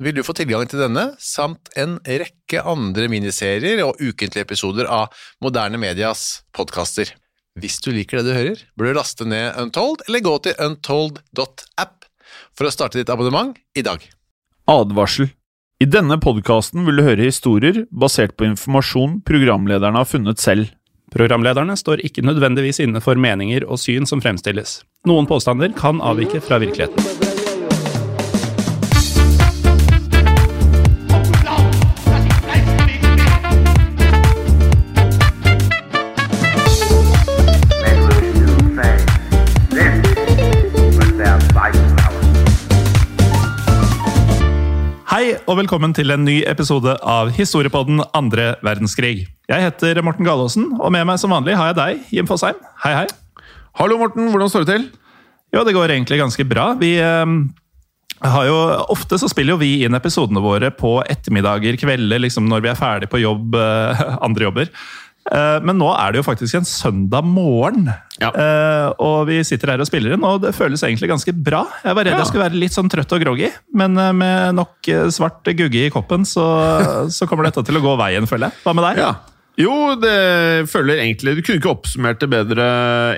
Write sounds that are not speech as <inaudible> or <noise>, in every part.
vil du få tilgang til denne, samt en rekke andre miniserier og ukentlige episoder av Moderne Medias podkaster. Hvis du liker det du hører, bør du laste ned Untold, eller gå til untold.app for å starte ditt abonnement i dag. Advarsel. I denne podkasten vil du høre historier basert på informasjon programlederne har funnet selv. Programlederne står ikke nødvendigvis inne for meninger og syn som fremstilles. Noen påstander kan avvike fra virkeligheten. Og velkommen til en ny episode av Historiepodden andre verdenskrig. Jeg heter Morten Galaasen, og med meg som vanlig har jeg deg, Jim Fosheim. Hei, hei. Hallo, Morten. Hvordan står det til? Jo, det går egentlig ganske bra. Vi eh, har jo, Ofte så spiller jo vi inn episodene våre på ettermiddager, kvelder, liksom når vi er ferdig på jobb, eh, <laughs> andre jobber. Eh, men nå er det jo faktisk en søndag morgen, Ja. Eh, og vi sitter her og spiller inn, og det føles egentlig ganske bra. Jeg var redd Ja. jeg skulle være litt sånn trøtt og groggy, men eh, med nok svart gugge i koppen, så, <laughs> så kommer dette til å gå veien, føler jeg. Hva med deg? Ja. Jo, det føler egentlig Du kunne ikke oppsummert det bedre,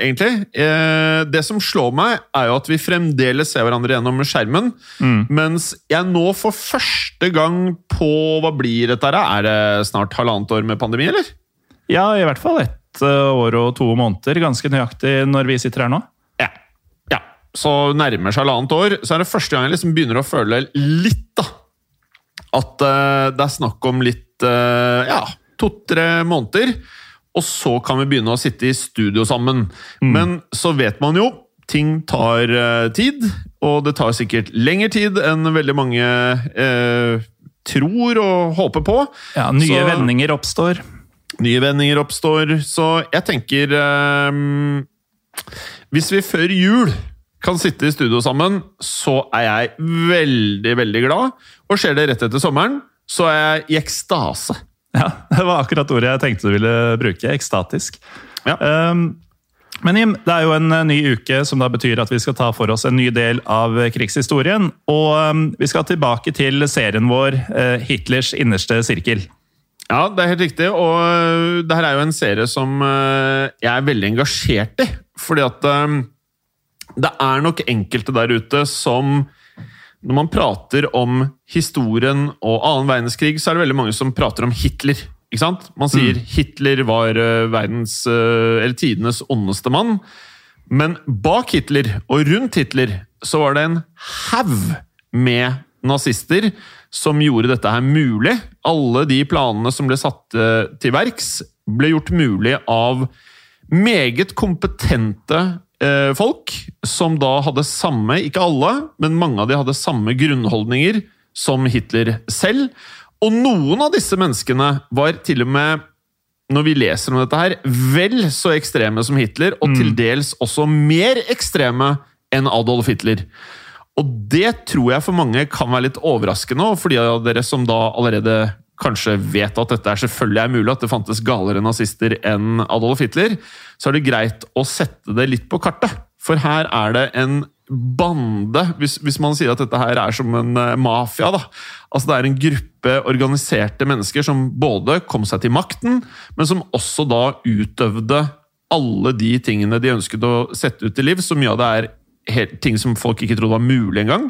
egentlig. Eh, det som slår meg, er jo at vi fremdeles ser hverandre gjennom skjermen. Mens jeg nå for første gang på Hva blir dette her? Er det snart halvannet år med pandemi, eller? Ja, i hvert fall ett eh, år og to måneder, ganske nøyaktig når vi sitter her nå. Ja. ja. Så nærmer seg halvannet år, så er det første gang jeg liksom begynner å føle litt, da. At eh, det er snakk om litt eh, Ja, to-tre måneder. Og så kan vi begynne å sitte i studio sammen. Men så vet man jo ting tar tid, og det tar sikkert lengre tid enn veldig mange eh, tror og håper på. Ja, Nye Så- vendinger oppstår. Nye vendinger oppstår, så jeg tenker ehm, Hvis vi før jul kan sitte i studio sammen, så er jeg veldig, veldig glad. Og skjer det rett etter sommeren, så er jeg i ekstase. Ja, <laughs> Det var akkurat ordet jeg tenkte du ville bruke. Ekstatisk. Ja. Um, men Jim, det er jo en eh, ny uke, som da betyr at vi skal ta for oss en ny del av eh, krigshistorien. Og um, vi skal tilbake til serien vår uh, Hitlers innerste sirkel. Ja, det er helt riktig. Og øh, det her er jo en serie som øh, jeg er veldig engasjert i. Fordi at øh, det er nok enkelte der ute som Når man prater om historien og annen verdenskrig, så er det veldig mange som prater om Hitler. Ikke sant? Man sier Hitler var verdens Eller tidenes ondeste mann. Men bak Hitler, og rundt Hitler, så var det en haug med nazister som gjorde dette her mulig. Alle de planene som ble satt eh, til verks, ble gjort mulig av meget kompetente eh, folk, som da hadde samme, ikke alle, men mange av de hadde samme grunnholdninger som Hitler selv. Og noen av disse menneskene var til og med, når vi leser om dette her, vel så ekstreme som Hitler, og til dels også mer ekstreme enn Adolf Hitler. Og det tror jeg for mange kan være litt overraskende, og for de av dere som da allerede kanskje vet at dette er selvfølgelig er mulig, at det fantes galere nazister enn Adolf Hitler, så er det greit å sette det litt på kartet. For her er det en bande, hvis, hvis man sier at dette her er som en eh, mafia, da. Altså det er en gruppe organiserte mennesker som både kom seg til makten, men som også da utøvde alle de tingene de ønsket å sette ut i liv. Så mye av det er helt, ting som folk ikke trodde var mulig engang.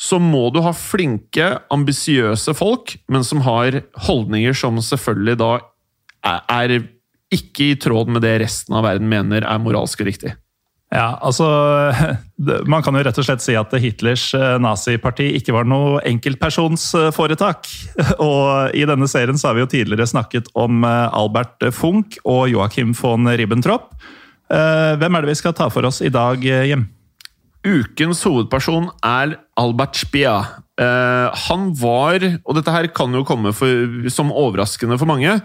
Så må du ha flinke, ambisiøse folk, men som har holdninger som selvfølgelig da er, ikke i tråd med det resten av verden mener er moralsk og riktig. Ja, altså <laughs> Man kan jo rett og slett si at Hitlers eh, naziparti ikke var noe enkeltpersonsforetak. <laughs> Og i denne serien så har vi jo tidligere snakket om eh, Albert Funch og Joachim von Ribbentrop. Eh, Hvem er det vi skal ta for oss i dag, Hjem? Ukens hovedperson er Albert Spia. Uh, han var, og dette her kan jo komme for, som overraskende for mange,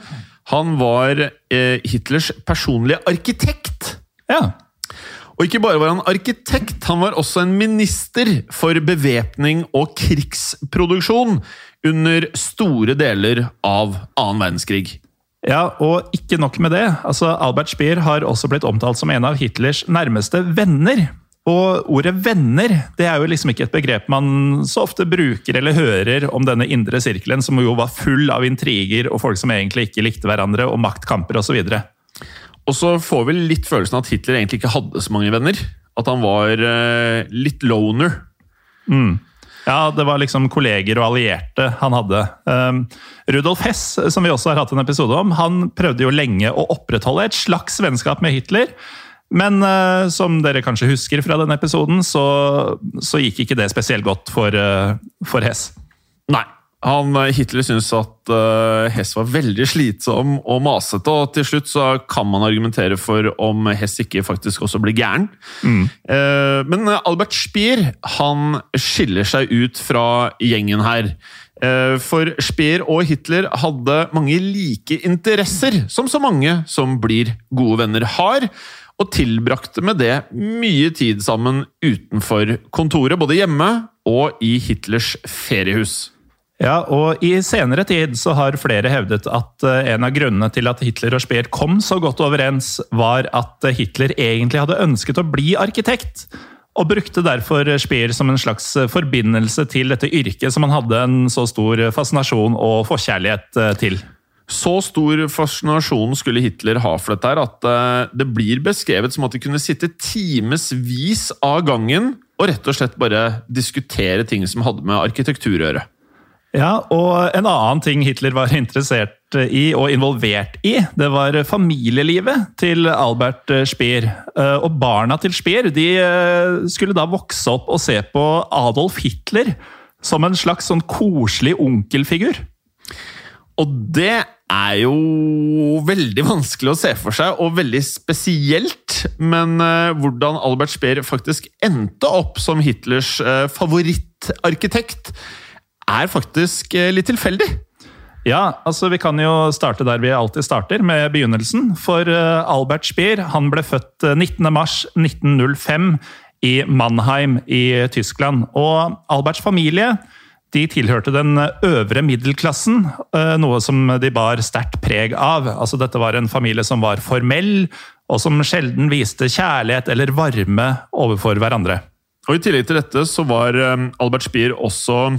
han var uh, Hitlers personlige arkitekt. Ja, Og ikke bare var han arkitekt, han var også en minister for bevæpning og krigsproduksjon under store deler av annen verdenskrig. Ja, og ikke nok med det. Altså, Albert Speer har også blitt omtalt som en av Hitlers nærmeste venner. Og ordet 'venner' det er jo liksom ikke et begrep man så ofte bruker eller hører om denne indre sirkelen, som jo var full av intriger og folk som egentlig ikke likte hverandre, og maktkamper osv. Og så får vi litt følelsen av at Hitler egentlig ikke hadde så mange venner. At han var eh, litt loner. Ja, det var liksom kolleger og allierte han hadde. Um, Rudolf Hess, som vi også har hatt en episode om, han prøvde jo lenge å opprettholde et slags vennskap med Hitler. Men uh, som dere kanskje husker fra denne episoden, så, så gikk ikke det spesielt godt for, uh, for Hess. Nei. Han, eh, Hitler syntes at uh, Hess var veldig slitsom og masete, og til slutt så kan man argumentere for om Hess ikke faktisk også blir gæren. Eh, men Albert Speer han skiller seg ut fra gjengen her. For Speer og Hitler hadde mange like interesser, som så mange som blir gode venner har. Og tilbrakte med det mye tid sammen utenfor kontoret, både hjemme og i Hitlers feriehus. Ja, og I senere tid så har flere hevdet at eh, en av grunnene til at Hitler og Speer kom så godt overens, var at Hitler egentlig hadde ønsket å bli arkitekt. Og brukte derfor Speer som en slags forbindelse til dette yrket som han hadde en så stor fascinasjon og forkjærlighet eh, til. Så stor fascinasjon skulle Hitler ha for dette her, at eh, det blir beskrevet som at de kunne sitte timevis av gangen og rett og slett bare diskutere ting som hadde med arkitektur å gjøre. Ja, og En annen ting Hitler var <laughs> interessert i og involvert i, det var familielivet til Albert Speer. Eh, Og barna til Speer de eh, skulle da vokse opp og se på Adolf Hitler som en slags sånn koselig onkelfigur. Og det er jo veldig vanskelig å se for seg, og veldig spesielt. Men eh, hvordan Albert Speer faktisk endte opp som Hitlers eh, favorittarkitekt, er faktisk eh, litt tilfeldig. Ja, altså Vi kan jo starte der vi alltid starter, med begynnelsen. For Albert Speer han ble født eh, 19. mars 1905 i Mannheim i Tyskland. Og Alberts familie de tilhørte den øvre middelklassen, eh, noe som de bar sterkt preg av. Altså Dette var en familie som var formell, og som sjelden viste kjærlighet eller varme overfor hverandre. Og I tillegg til dette så var eh, Albert Spier også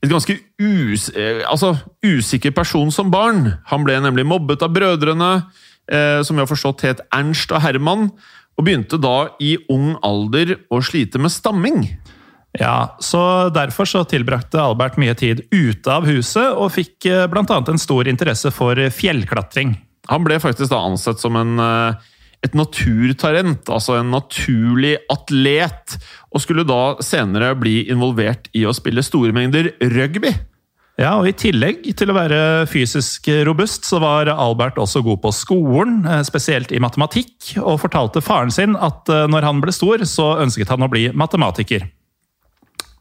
et ganske us eh, altså, usikker person som barn. Han ble nemlig mobbet av brødrene, som vi har forstått het Ernst og Herman, og begynte da i ung alder å slite med stamming. Ja, så Derfor så tilbrakte Albert mye tid ute av huset, og fikk bl.a. blant annet en stor interesse for fjellklatring. Han ble faktisk da ansett som en, eh, et naturtalent, altså en naturlig atlet, og skulle da senere bli involvert i å spille store mengder rugby. Ja, og I tillegg til å være fysisk robust, så var Albert også god på skolen, eh, spesielt i matematikk, og fortalte faren sin at eh, når han ble stor, så ønsket han å bli matematiker.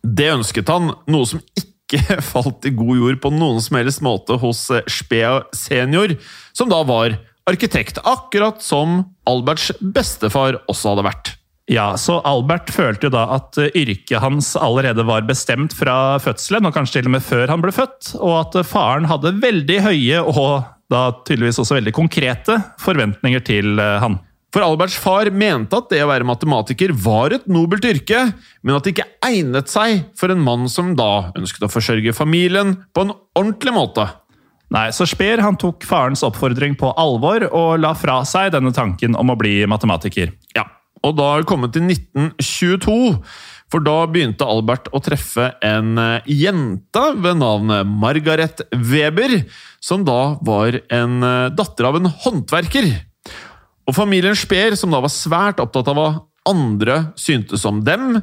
Det ønsket han, noe som ikke <laughs> falt i god jord på noen som helst måte hos Spea senior, som da var arkitekt, akkurat som Alberts bestefar også hadde vært. Ja, så Albert følte jo da at eh, yrket hans allerede var bestemt fra fødselen, og kanskje til og med før han ble født, og at eh, faren hadde veldig høye og da tydeligvis også veldig konkrete forventninger til eh, han. For Alberts far mente at det å være matematiker var et nobelt yrke, men at det ikke egnet seg for en mann som da ønsket å forsørge familien på en ordentlig måte. Nei, så Speer han tok farens oppfordring på alvor og la fra seg denne tanken om å bli matematiker. Ja, og da er vi kommet til 1922, for da begynte Albert å treffe en eh, jente ved navn Margaret Weber, som da var en eh, datter av en håndverker. Og familien Speer, som da var svært opptatt av hva andre syntes om dem,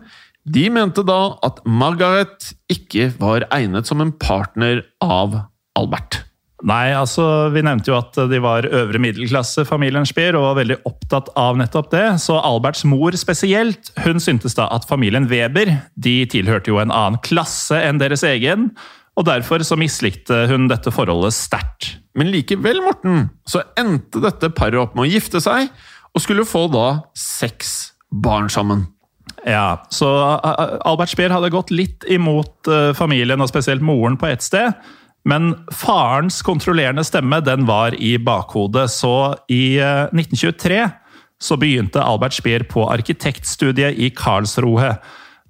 de mente da at Margaret ikke var egnet som en partner av Albert. Nei, altså, Vi nevnte jo at de var øvre middelklasse, familien Speer, og var veldig opptatt av nettopp det. Så Alberts mor spesielt, hun syntes da at familien Weber de tilhørte jo en annen klasse enn deres egen. Og derfor så mislikte hun dette forholdet sterkt. Men likevel, Morten, så endte dette paret opp med å gifte seg, og skulle få da seks barn sammen. Ja, så uh, Albert Speer hadde gått litt imot uh, familien, og spesielt moren, på ett sted. Men farens kontrollerende stemme den var i bakhodet, så i uh, 1923 så begynte Albert Speer på arkitektstudiet i Karlsruhe.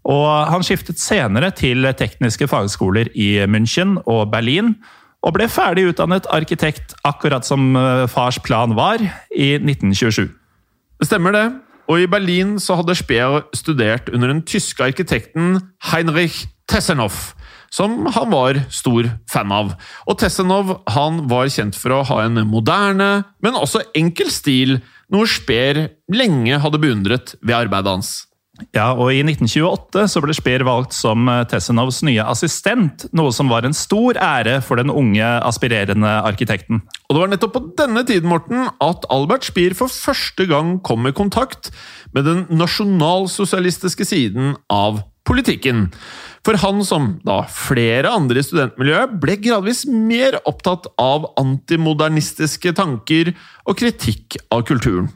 Og han skiftet senere til tekniske fagskoler i München og Berlin. Og ble ferdig utdannet arkitekt, akkurat som uh, fars plan var, i 1927. Det stemmer det. Og i Berlin så hadde Speer studert under den tyske arkitekten Heinrich Tessenhoff, som han var stor fan av. Og Tessenhoff han var kjent for å ha en moderne, men også enkel stil, noe Speer lenge hadde beundret ved arbeidet hans. Ja, og I 1928 så ble Speer valgt som eh, Tessenovs nye assistent, noe som var en stor ære for den unge, aspirerende arkitekten. Og det var nettopp på denne tiden Morten, at Albert Speer for første gang kom i kontakt med den nasjonalsosialistiske siden av politikken. For han, som da flere andre i studentmiljøet, ble gradvis mer opptatt av antimodernistiske tanker og kritikk av kulturen.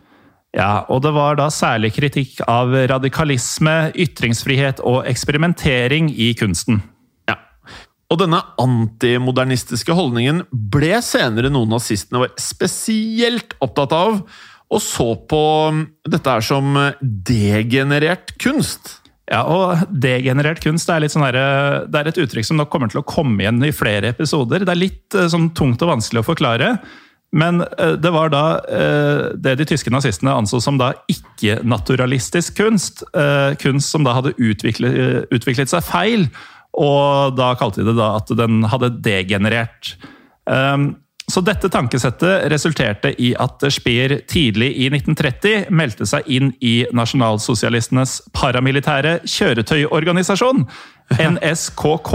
Ja, og det var da særlig kritikk av radikalisme, ytringsfrihet og eksperimentering i kunsten. Ja. Og denne antimodernistiske holdningen ble senere noen nazistene var spesielt opptatt av, og så på dette her som degenerert kunst. Ja, og Degenerert kunst er, sånn der, det er et uttrykk som nok kommer til å komme igjen i flere episoder. Det er litt sånn tungt og vanskelig å forklare. Men eh, det var da eh, det de tyske nazistene anså som da ikke-naturalistisk kunst. Eh, kunst som da hadde utviklet, utviklet, seg feil, og da kalte de det da at den hadde degenerert. Så dette tankesettet resulterte i at Speer tidlig i 1930 meldte seg inn i nasjonalsosialistenes paramilitære kjøretøyorganisasjon, NSKK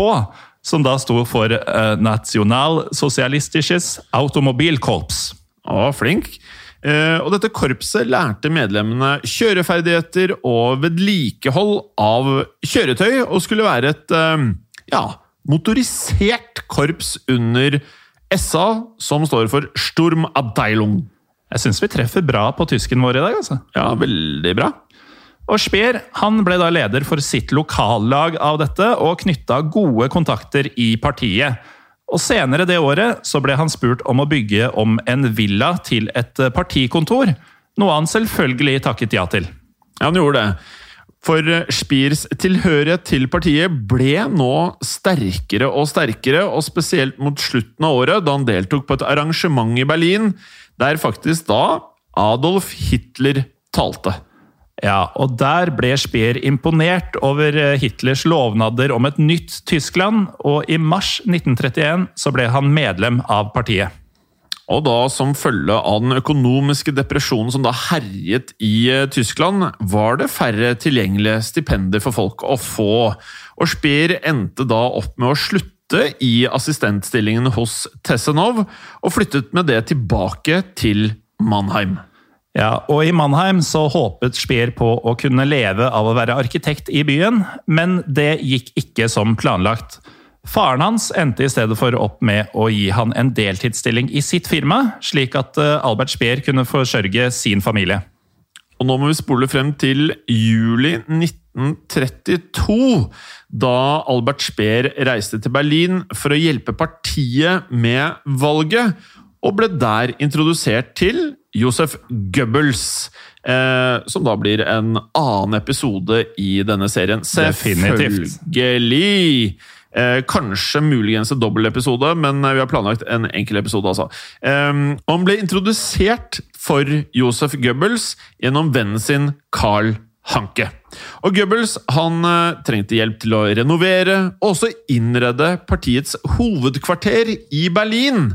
som da sto for uh, Nationalsocialistisches Automobilkorps. Å, flink! Uh, og dette korpset lærte medlemmene kjøreferdigheter og vedlikehold av kjøretøy, og skulle være et uh, ja, motorisert korps under SA, som står for Sturmabteilung. Jeg syns vi treffer bra på tysken vår i dag. altså. Ja, veldig bra. Og Speer han ble da leder for sitt lokallag av dette, og knytta gode kontakter i partiet. Og Senere det året så ble han spurt om å bygge om en villa til et partikontor, noe han selvfølgelig takket ja til. Ja, han gjorde det. For Speers tilhørighet til partiet ble nå sterkere og sterkere, og spesielt mot slutten av året, da han deltok på et arrangement i Berlin, der faktisk da Adolf Hitler talte. Ja, og der ble Speer imponert over Hitlers lovnader om et nytt Tyskland, og i mars 1931 så ble han medlem av partiet. Og da som følge av den økonomiske depresjonen som da herjet i Tyskland, var det færre tilgjengelige stipender for folk å få, og Speer endte da opp med å slutte i assistentstillingen hos Tessenov, og flyttet med det tilbake til Mannheim. Ja, og I Mannheim så håpet Speer på å kunne leve av å være arkitekt i byen, men det gikk ikke som planlagt. Faren hans endte i stedet for opp med å gi han en deltidsstilling i sitt firma, slik at eh, Albert Speer kunne forsørge sin familie. Og nå må vi spole frem til juli 1932, da Albert Speer reiste til Berlin for å hjelpe partiet med valget, og ble der introdusert til Josef Goebbels. Eh, som da blir en annen episode i denne serien. Definitivt. Selvfølgelig! Eh, kanskje muligens en dobbeltepisode, men vi har planlagt en enkel episode. altså. Eh, han ble introdusert for Josef Goebbels gjennom vennen sin Carl Hanke. Og Goebbels han eh, trengte hjelp til å renovere og også innrede partiets hovedkvarter i Berlin.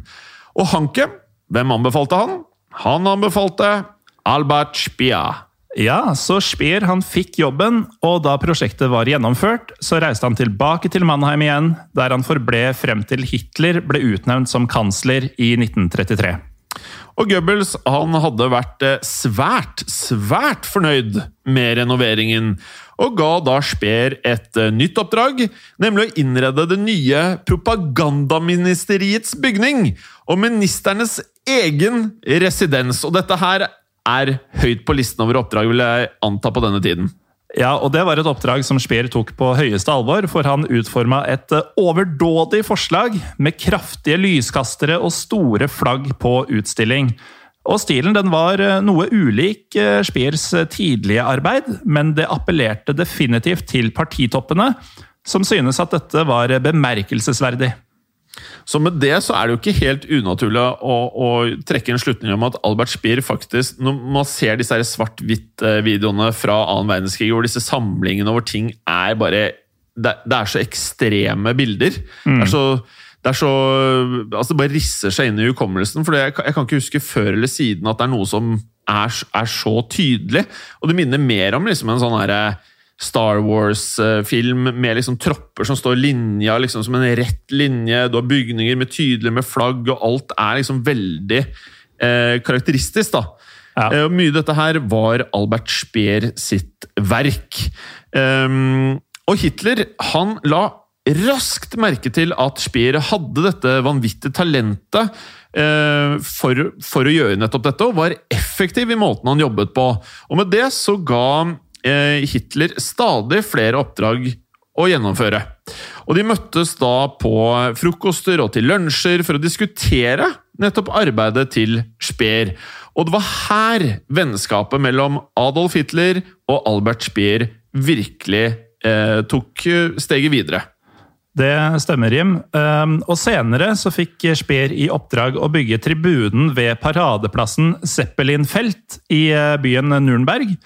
Og Hanke, hvem anbefalte han? Han anbefalte Albert Speer. Ja, så Speer han fikk jobben, og da prosjektet var gjennomført, så reiste han tilbake til Mannheim igjen, der han forble frem til Hitler ble utnevnt som kansler i 1933. Og Goebbels han hadde vært eh, svært, svært fornøyd med renoveringen, og ga da Speer et eh, nytt oppdrag, nemlig å innrede det nye propagandaministeriets bygning og ministernes egen residens. Og dette her er høyt på listen over oppdrag, vil jeg anta på denne tiden. Ja, og Det var et oppdrag som Speer tok på høyeste alvor, for han utforma et eh, overdådig forslag med kraftige lyskastere og store flagg på utstilling. Og Stilen den var eh, noe ulik eh, Speers tidlige arbeid, men det appellerte definitivt til partitoppene, som synes at dette var bemerkelsesverdig. Så med det så er det jo ikke helt unaturlig å, å trekke en slutning om at Albert Speer faktisk Når man ser disse svart-hvitt-videoene fra annen verdenskrig, hvor disse samlingene over ting er bare Det, det er så ekstreme bilder. Det er så det er så, altså det bare risser seg inn i hukommelsen. for jeg, jeg kan ikke huske før eller siden at det er noe som er, er så tydelig. Og det minner mer om liksom en sånn herre Star Wars-film med liksom tropper som står linja liksom som en rett linje. Du har bygninger med tydelig med flagg, og alt er liksom veldig eh, karakteristisk. da. Ja. Eh, og mye av dette her var Albert Speer sitt verk. Um, og Hitler han la raskt merke til at Speer hadde dette vanvittige talentet eh, for, for å gjøre nettopp dette, og var effektiv i måten han jobbet på. Og med det så ga Hitler stadig flere oppdrag å gjennomføre. Og de møttes da på frokoster og til lunsjer for å diskutere nettopp arbeidet til Speer. Og det var her vennskapet mellom Adolf Hitler og Albert Speer virkelig eh, tok eh, steget videre. Det stemmer, Jim. Um, Og senere så fikk Speer i oppdrag å bygge tribunen ved paradeplassen Zeppelinfelt i eh, byen Nürnberg,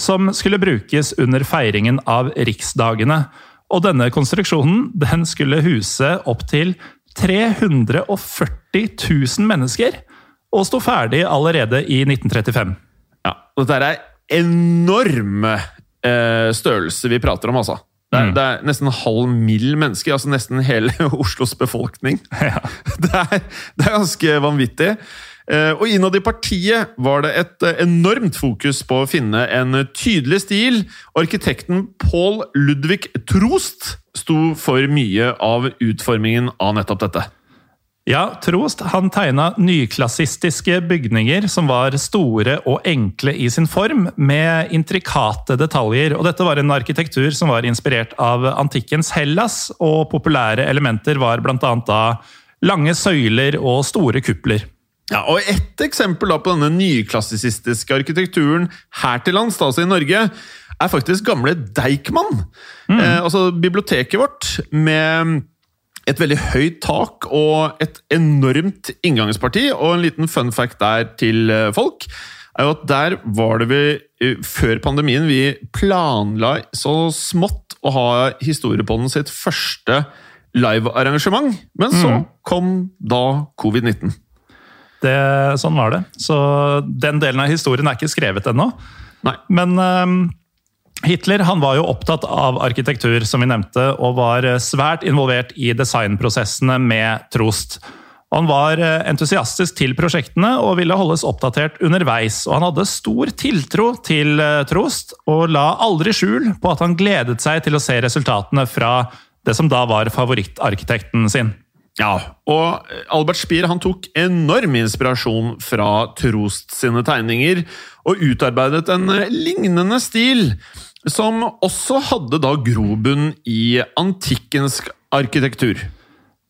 som skulle brukes under feiringen av riksdagene. Og denne konstruksjonen den skulle huse opptil 340 000 mennesker, og sto ferdig allerede i 1935. Ja, Dette er enorme eh, størrelser vi prater om, altså. Det er, det er nesten en halv mill. mennesker, altså nesten hele <laughs> Oslos befolkning. <laughs> Det, er, det er ganske vanvittig. Eh, Og innad i partiet var det et eh, enormt fokus på å finne en tydelig stil. Arkitekten Paul Ludvig Trost sto for mye av utformingen av nettopp dette. Ja, Trost han tegna nyklassistiske bygninger som var store og enkle i sin form, med intrikate detaljer. Og dette var en arkitektur som var inspirert av antikkens Hellas, og populære elementer var bl.a. da lange søyler og store kupler. Ja, og Et eksempel da på denne nyklassisistiske arkitekturen her til lands, altså i Norge, er faktisk gamle Deichman. Eh, altså biblioteket vårt med et veldig høyt tak og et enormt inngangsparti. Og en liten fun fact der til eh, folk er jo at der var det vi, eh, før pandemien, vi planla så smått å ha Historiepodden sitt første livearrangement. Men så kom da covid-19. Det, sånn var det. Så den delen av historien er ikke skrevet ennå. Men ehm, Hitler han var jo opptatt av arkitektur, som vi nevnte, og var eh, svært involvert i designprosessene med Trost. Han var eh, entusiastisk til prosjektene og ville holdes oppdatert underveis. og Han hadde stor tiltro til eh, Trost, og la aldri skjul på at han gledet seg til å se resultatene fra det som da var favorittarkitekten sin. Ja, og Albert Spier han tok enorm inspirasjon fra Trost sine tegninger, og utarbeidet en lignende stil, som også hadde da grobunn i antikkens arkitektur.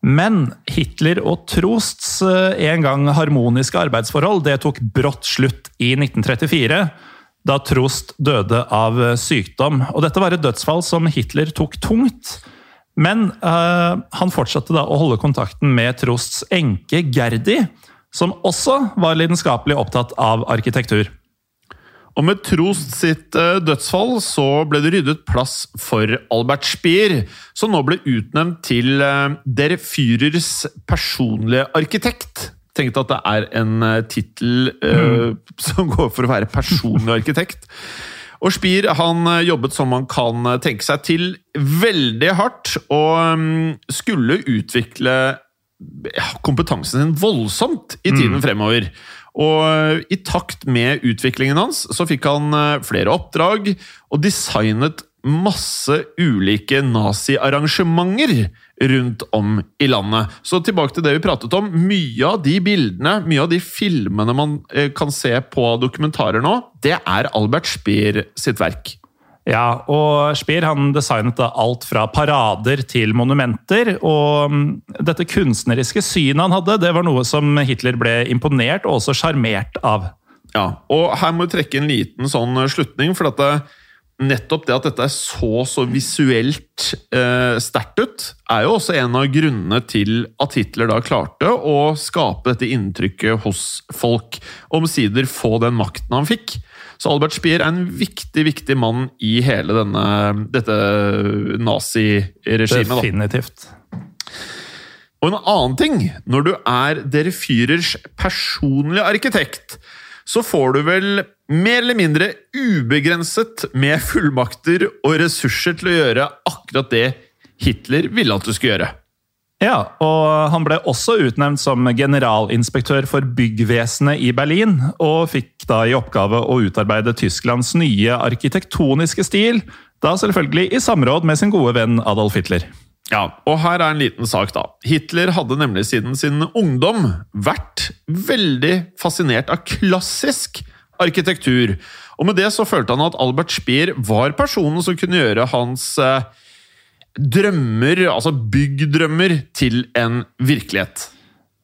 Men Hitler og Trosts eh, en gang harmoniske arbeidsforhold det tok brått slutt i 1934, da Trost døde av eh, sykdom. Og dette var et dødsfall som Hitler tok tungt. Men eh, han fortsatte da å holde kontakten med Trosts enke Gerdi, som også var lidenskapelig opptatt av arkitektur. Og med Trost sitt eh, dødsfall så ble det ryddet plass for Albert Speer, som nå ble utnevnt til eh, Der Führers personlige arkitekt. Tenkte at det er en tittel eh, <laughs> som går for å være personlig arkitekt. Og Spier han eh, jobbet som man kan eh, tenke seg til, veldig hardt, og mm, skulle utvikle kompetansen sin voldsomt i tiden fremover. Og eh, i takt med utviklingen hans så fikk han flere oppdrag og designet masse ulike naziarrangementer rundt om i landet. Så tilbake til det vi pratet om. Mye av de bildene, mye av de filmene man eh, kan se på dokumentarer nå, det er Albert Speer sitt verk. Ja, og Speer han designet da alt fra parader til monumenter. Og mm, dette kunstneriske synet han hadde, det var noe som Hitler ble imponert og også sjarmert av. Ja, og her må vi trekke en liten sånn slutning, for det, nettopp det at dette er så så visuelt eh, sterkt ut, er jo også en av grunnene til at Hitler da klarte å skape dette inntrykket hos folk. Omsider få den makten han fikk. Så Albert Speer er en viktig, viktig mann i hele denne, dette naziregimet. da. Definitivt. Og en annen ting, når du er dere Führers personlige arkitekt, så får du vel mer eller mindre ubegrenset med fullmakter og ressurser til å gjøre akkurat det Hitler ville at du skulle gjøre. Ja, og han ble også utnevnt som generalinspektør for byggvesenet i Berlin, og fikk da i oppgave å utarbeide Tysklands nye arkitektoniske stil, da selvfølgelig i samråd med sin gode venn Adolf Hitler. Ja, og her er en liten sak, da. Hitler hadde nemlig siden sin ungdom vært veldig fascinert av klassisk arkitektur. Og med det så følte han at Albert Speer var personen som kunne gjøre hans eh, drømmer, altså byggdrømmer, til en virkelighet.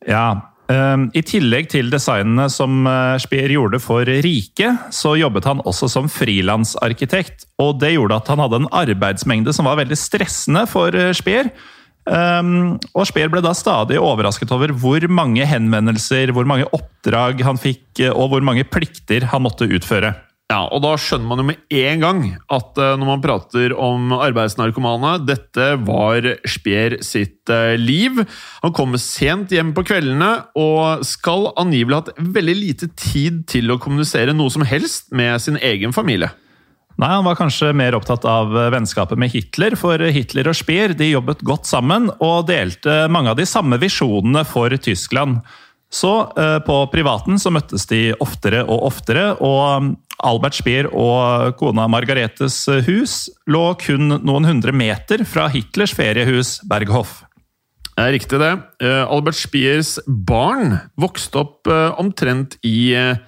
Ja, ehm, I tillegg til designene som eh, Speer gjorde for Rike, så jobbet han også som frilansarkitekt. Og det gjorde at han hadde en arbeidsmengde som var veldig stressende for eh, Speer. Ehm, og Speer ble da stadig overrasket over hvor mange henvendelser, hvor mange oppdrag han fikk, eh, og hvor mange plikter han måtte utføre. Ja, og da skjønner man jo med en gang at eh, når man prater om arbeidsnarkomane Dette var Speer sitt eh, liv. Han kommer sent hjem på kveldene og skal angivelig ha hatt veldig lite tid til å kommunisere noe som helst med sin egen familie. Nei, Han var kanskje mer opptatt av eh, vennskapet med Hitler, for Hitler og Speer de jobbet godt sammen og delte mange av de samme visjonene for Tyskland. Så eh, på privaten så møttes de oftere og oftere, og Albert Speer og kona Margaretes hus lå kun noen hundre meter fra Hitlers feriehus Berghof. Er riktig, det. Eh, Albert Speers barn vokste opp eh, omtrent i eh,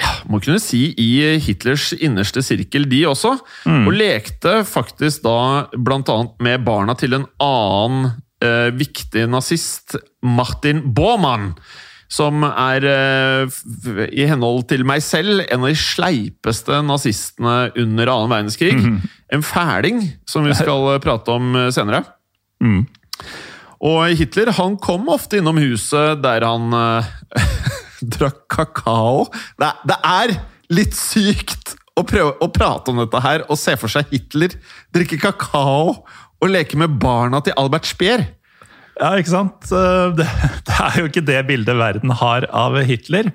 ja, må kunne si i Hitlers innerste sirkel, de også. Og lekte faktisk da annet med barna til en annen eh, viktig nazist, Martin Bormann. Som er, eh, i henhold til meg selv, en av de sleipeste nazistene under annen verdenskrig. En fæling, som vi skal eh, prate om senere. senere. Og Hitler han kom ofte innom huset der han eh, <laughs> drakk kakao. Det, det er litt sykt å prøve å prate om dette her og se for seg Hitler drikke kakao og leke med barna til Albert Speer. Ja, ikke sant? Eh, Det, <laughs> det er jo ikke det bildet verden har av Hitler.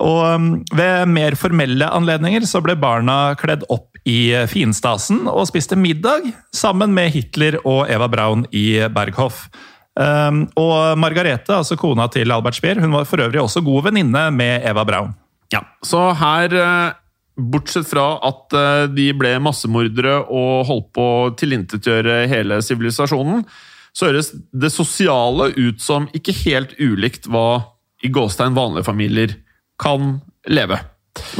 Og um, ved mer formelle anledninger så ble barna kledd opp i finstasen og spiste middag sammen med Hitler og Eva Braun i Berghof. Um, og Margarete, altså kona til Albert Speer, hun var for øvrig også god venninne med Eva Braun. Ja, Så her eh, bortsett fra at eh, de ble massemordere og holdt på å tilintetgjøre hele sivilisasjonen, så høres det sosiale ut som ikke helt ulikt hva i gåstein vanlige familier kan leve.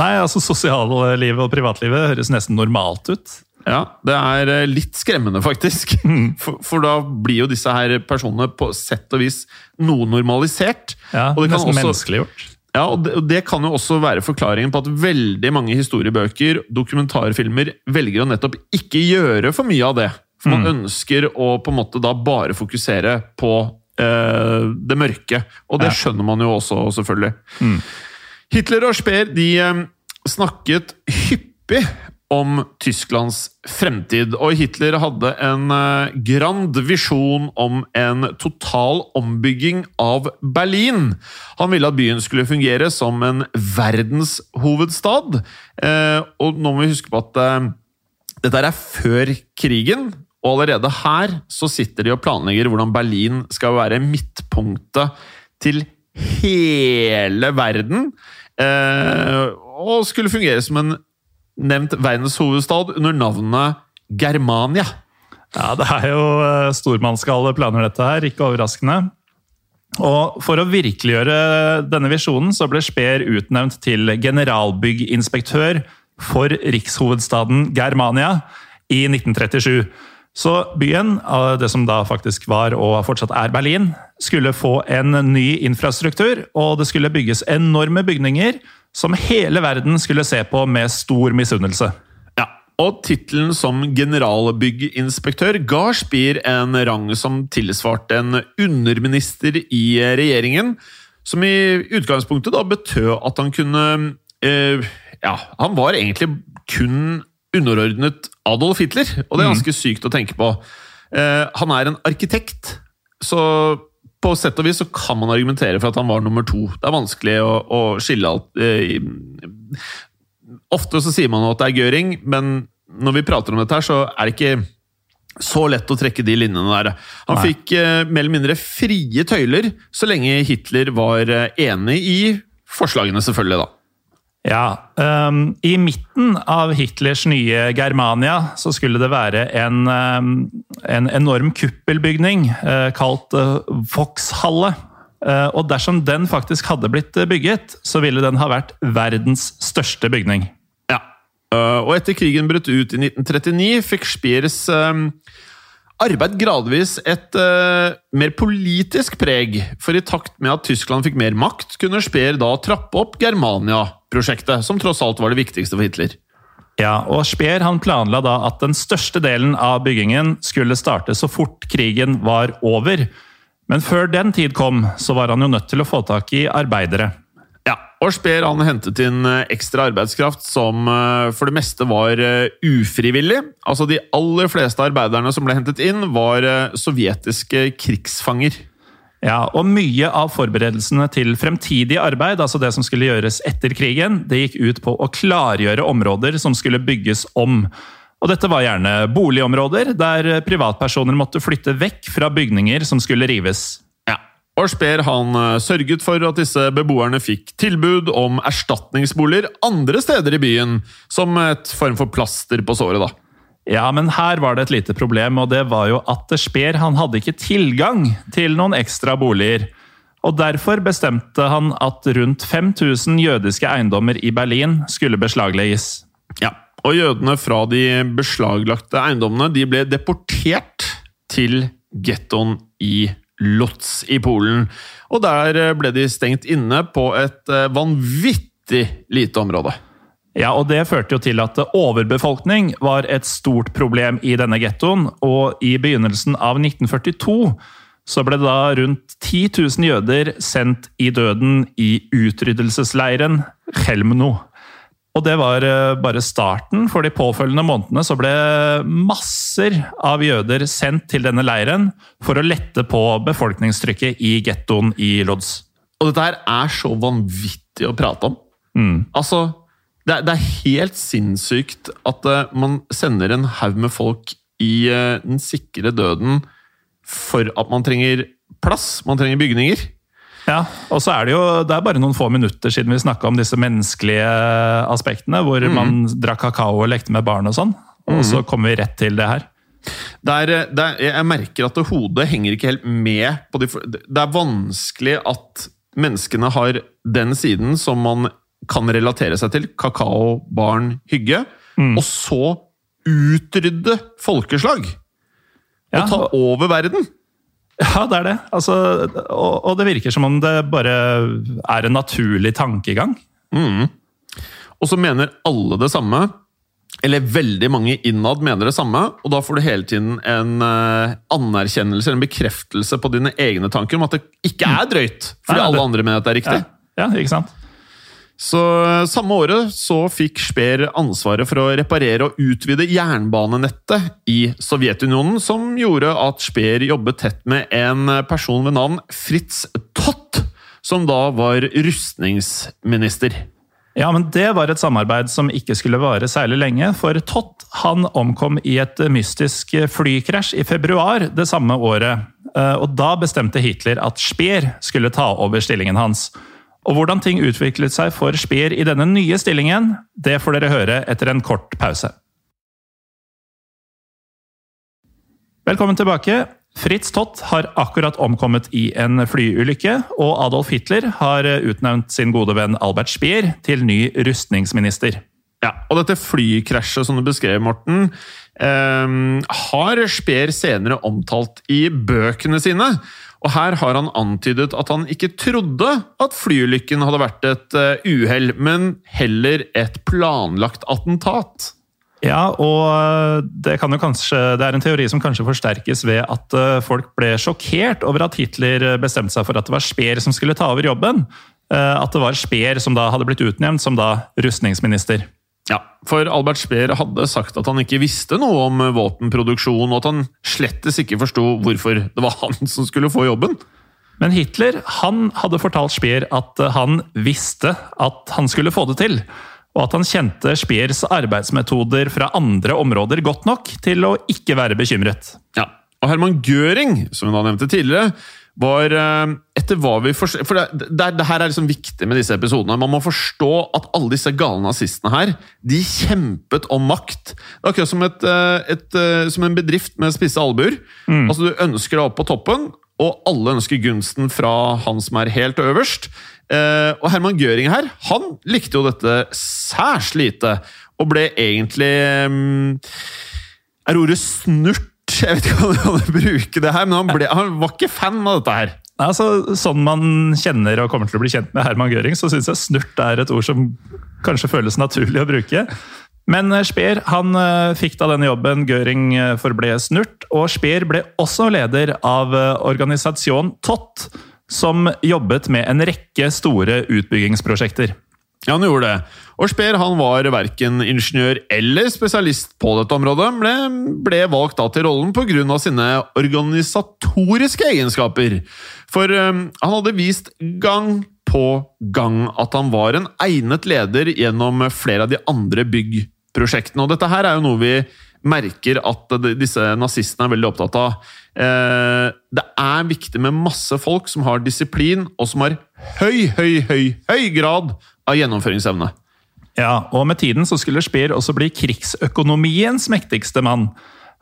Nei, altså Sosiallivet og privatlivet høres nesten normalt ut. Ja, det er eh, litt skremmende, faktisk. <laughs> For, for da blir jo disse her personene på sett og vis noe normalisert. Ja, Og det kan Nesten også- menneskeliggjort. Ja, og det, og det kan jo også være forklaringen på at veldig mange historiebøker, dokumentarfilmer, velger å nettopp ikke gjøre for mye av det. For man ønsker å på en måte da bare fokusere på eh, det mørke. Og det Ja. skjønner man jo også, selvfølgelig. Hitler og Speer de eh, snakket hyppig om Tysklands fremtid, og Hitler hadde en eh, grand visjon om en total ombygging av Berlin. Han ville at byen skulle fungere som en verdenshovedstad, eh, og nå må vi huske på at eh, dette er før krigen, og allerede her så sitter de og planlegger hvordan Berlin skal være midtpunktet til hele verden, og skulle fungere som en nevnt verdens hovedstad under navnet Germania. Ja, Det er jo eh, stormannsgale planer, dette her. Ikke overraskende. Og For å virkeliggjøre denne visjonen så ble Speer utnevnt til generalbygginspektør for rikshovedstaden Germania i 1937. Så byen, det som da faktisk var og fortsatt er Berlin, skulle få en ny infrastruktur, og det skulle bygges enorme bygninger som hele verden skulle se på med stor misunnelse. Ja, og tittelen som generalbygginspektør ga Spier en rang som tilsvarte en underminister i regjeringen, som i utgangspunktet da betød at han kunne eh, Ja, han var egentlig kun underordnet Adolf Hitler, og det er ganske sykt å tenke på. Eh, han er en arkitekt, så på sett og vis så kan man argumentere for at han var nummer to. Det er vanskelig å, å skille alt eh, Ofte så sier man at det er Gøring, men når vi prater om dette her, så er det ikke så lett å trekke de linjene der. Han Nei. fikk eh, mer eller mindre frie tøyler, så lenge Hitler var eh, enig i forslagene, selvfølgelig, da. Ja, Um, I midten av Hitlers nye Germania så skulle det være en, um, en enorm kuppelbygning uh, kalt uh, Voxhalle. Uh, og dersom den faktisk hadde blitt eh, bygget, så ville den ha vært verdens største bygning. Ja. uh, og etter krigen brøt ut i 1939, fikk Spiers um arbeid gradvis et uh, mer politisk preg. For i takt med at Tyskland fikk mer makt, kunne Speer da trappe opp Germania-prosjektet, som tross alt var det viktigste for Hitler. Ja, og Speer han planla da at den største delen av byggingen skulle starte så fort krigen var over. Men før den tid kom, så var han jo nødt til å få tak i arbeidere. Ja, og Speer han hentet inn eh, ekstra arbeidskraft som eh, for det meste var eh, ufrivillig. Altså De aller fleste arbeiderne som ble hentet inn, var sovjetiske krigsfanger. Ja, og mye av forberedelsene til fremtidig arbeid, altså det som skulle gjøres etter krigen, det gikk ut på å klargjøre områder som skulle bygges om. Og dette var gjerne boligområder der privatpersoner måtte flytte vekk fra bygninger som skulle rives. Ja, og Speer han eh, sørget for at disse beboerne fikk tilbud om erstatningsboliger andre steder i byen, som et form for plaster på såret. da. Ja, men her var det et lite problem, og det var jo at Speer han hadde ikke tilgang til noen ekstra boliger. Og Derfor bestemte han at rundt 5000 jødiske eiendommer i Berlin skulle beslaglegges. Ja, og jødene fra de beslaglagte eiendommene de ble deportert til gettoen i Lotz i Polen. Og der ble de stengt inne på et eh, vanvittig lite område. Ja, og Det førte jo til at overbefolkning var et stort problem i denne gettoen. Og i begynnelsen av 1942 så ble da rundt 10 000 jøder sendt i døden i utryddelsesleiren Helmno. Og det var eh, bare starten. For de påfølgende månedene så ble masser av jøder sendt til denne leiren for å lette på befolkningstrykket i gettoen i Lodz. Og dette her er så vanvittig å prate om. Altså, det er, det er helt sinnssykt at eh, man sender en haug med folk i eh, den sikre døden for at man trenger plass, man trenger bygninger. Ja, og så er det jo det er bare noen få minutter siden vi snakka om disse menneskelige aspektene, hvor man drakk kakao og lekte med barn og sånn. Og så kommer vi rett til det her. Det er, det er, jeg merker at hodet henger ikke helt med på de Det er vanskelig at menneskene har den siden som man kan relatere seg til. Kakao, barn, hygge. Og så utrydde folkeslag! Ja, og ta over verden! Ja, det er det. Altså, og, og det virker som om det bare er en naturlig tankegang. Og så mener alle det samme. Eller veldig mange innad mener det samme, og da får du hele tiden en eh, anerkjennelse, en bekreftelse på dine egne tanker om at det ikke er drøyt, fordi alle andre mener at det er riktig. Ja, ja ikke sant? Så eh, Samme året så fikk Speer ansvaret for å reparere og utvide jernbanenettet i Sovjetunionen, som gjorde at Speer jobbet tett med en person ved navn Fritz Tott, som da var rustningsminister. Ja, men det var et samarbeid som ikke skulle vare særlig lenge, for Tott han omkom i et mystisk flykrasj i februar det samme året. Eh, Og da bestemte Hitler at Speer skulle ta over stillingen hans. Og hvordan ting utviklet seg for Speer i denne nye stillingen, det får dere høre etter en kort pause. Velkommen tilbake. Fritz Tott har akkurat omkommet i en flyulykke, og Adolf Hitler har utnevnt sin gode venn Albert Speer til ny rustningsminister. Ja, og dette flykrasjet som du beskrev, Morten, eh, har Speer senere omtalt i bøkene sine. Og her har han antydet at han ikke trodde at flyulykken hadde vært et eh, uhell, men heller et planlagt attentat. Ja, og det, kan jo kanskje, det er en teori som kanskje forsterkes ved at eh, folk ble sjokkert over at Hitler bestemte seg for at det var Speer som skulle ta over jobben. Eh, At det var Speer som da hadde blitt utnevnt som da rustningsminister. Ja, for Albert Speer hadde sagt at han ikke visste noe om våpenproduksjon, og at han slettes ikke forsto hvorfor det var han som skulle få jobben. Men Hitler han hadde fortalt Speer at han visste at han skulle få det til. Og at han kjente Speers arbeidsmetoder fra andre områder godt nok til å ikke være bekymret. Ja, og Herman Göring, som vi da nevnte tidligere, var eh, etter hva vi forstår For det, det, det her er liksom viktig med disse episodene. Man må forstå at alle disse gale nazistene her, de kjempet om makt. Det er akkurat som, et, eh, et, eh, som en bedrift med spisse albuer. Altså Du ønsker deg opp på toppen, og alle ønsker gunsten fra han som er helt øverst. Og Herman Göring her, han likte jo dette særs lite, og ble egentlig mm, er ordet snurt Jeg vet ikke om jeg kan bruke det her, men han, ble, han var ikke fan av dette her. Altså, sånn man kjenner og kommer til å bli kjent med Herman Göring, så syns jeg snurt er et ord som kanskje føles naturlig å bruke. Men eh, Speer han eh, fikk da denne jobben, Göring eh, forble snurt. Og Speer ble også leder av organisasjon TOT, som jobbet med en rekke store utbyggingsprosjekter. Ja, han gjorde det. Og Speer han var verken ingeniør eller spesialist på dette området. Ble, ble valgt da til rollen pga. sine organisatoriske egenskaper. For um, han hadde vist gang på gang at han var en egnet leder gjennom flere av de andre byggprosjektene. Og dette her er jo noe vi merker at disse nazistene er veldig opptatt av. Eh, det er viktig med masse folk som har disiplin, og som har høy, høy, høy, høy grad av gjennomføringsevne. Ja, og med tiden så skulle Speer også bli krigsøkonomiens mektigste mann.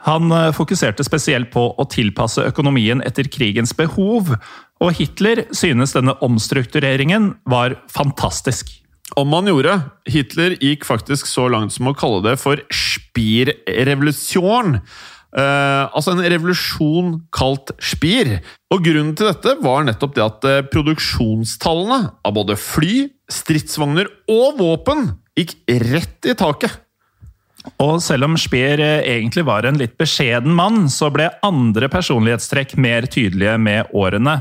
Han eh, fokuserte spesielt på å tilpasse økonomien etter krigens behov, og Hitler synes denne omstruktureringen var fantastisk. Om han gjorde. Hitler gikk faktisk så langt som å kalle det for Spir-revolusjon. Eh, altså en revolusjon kalt Spir. Og grunnen til dette var nettopp det at eh, produksjonstallene av både fly, stridsvogner og våpen gikk rett i taket. Og selv om Speer eh, egentlig var en litt beskjeden mann, så ble andre personlighetstrekk mer tydelige med årene.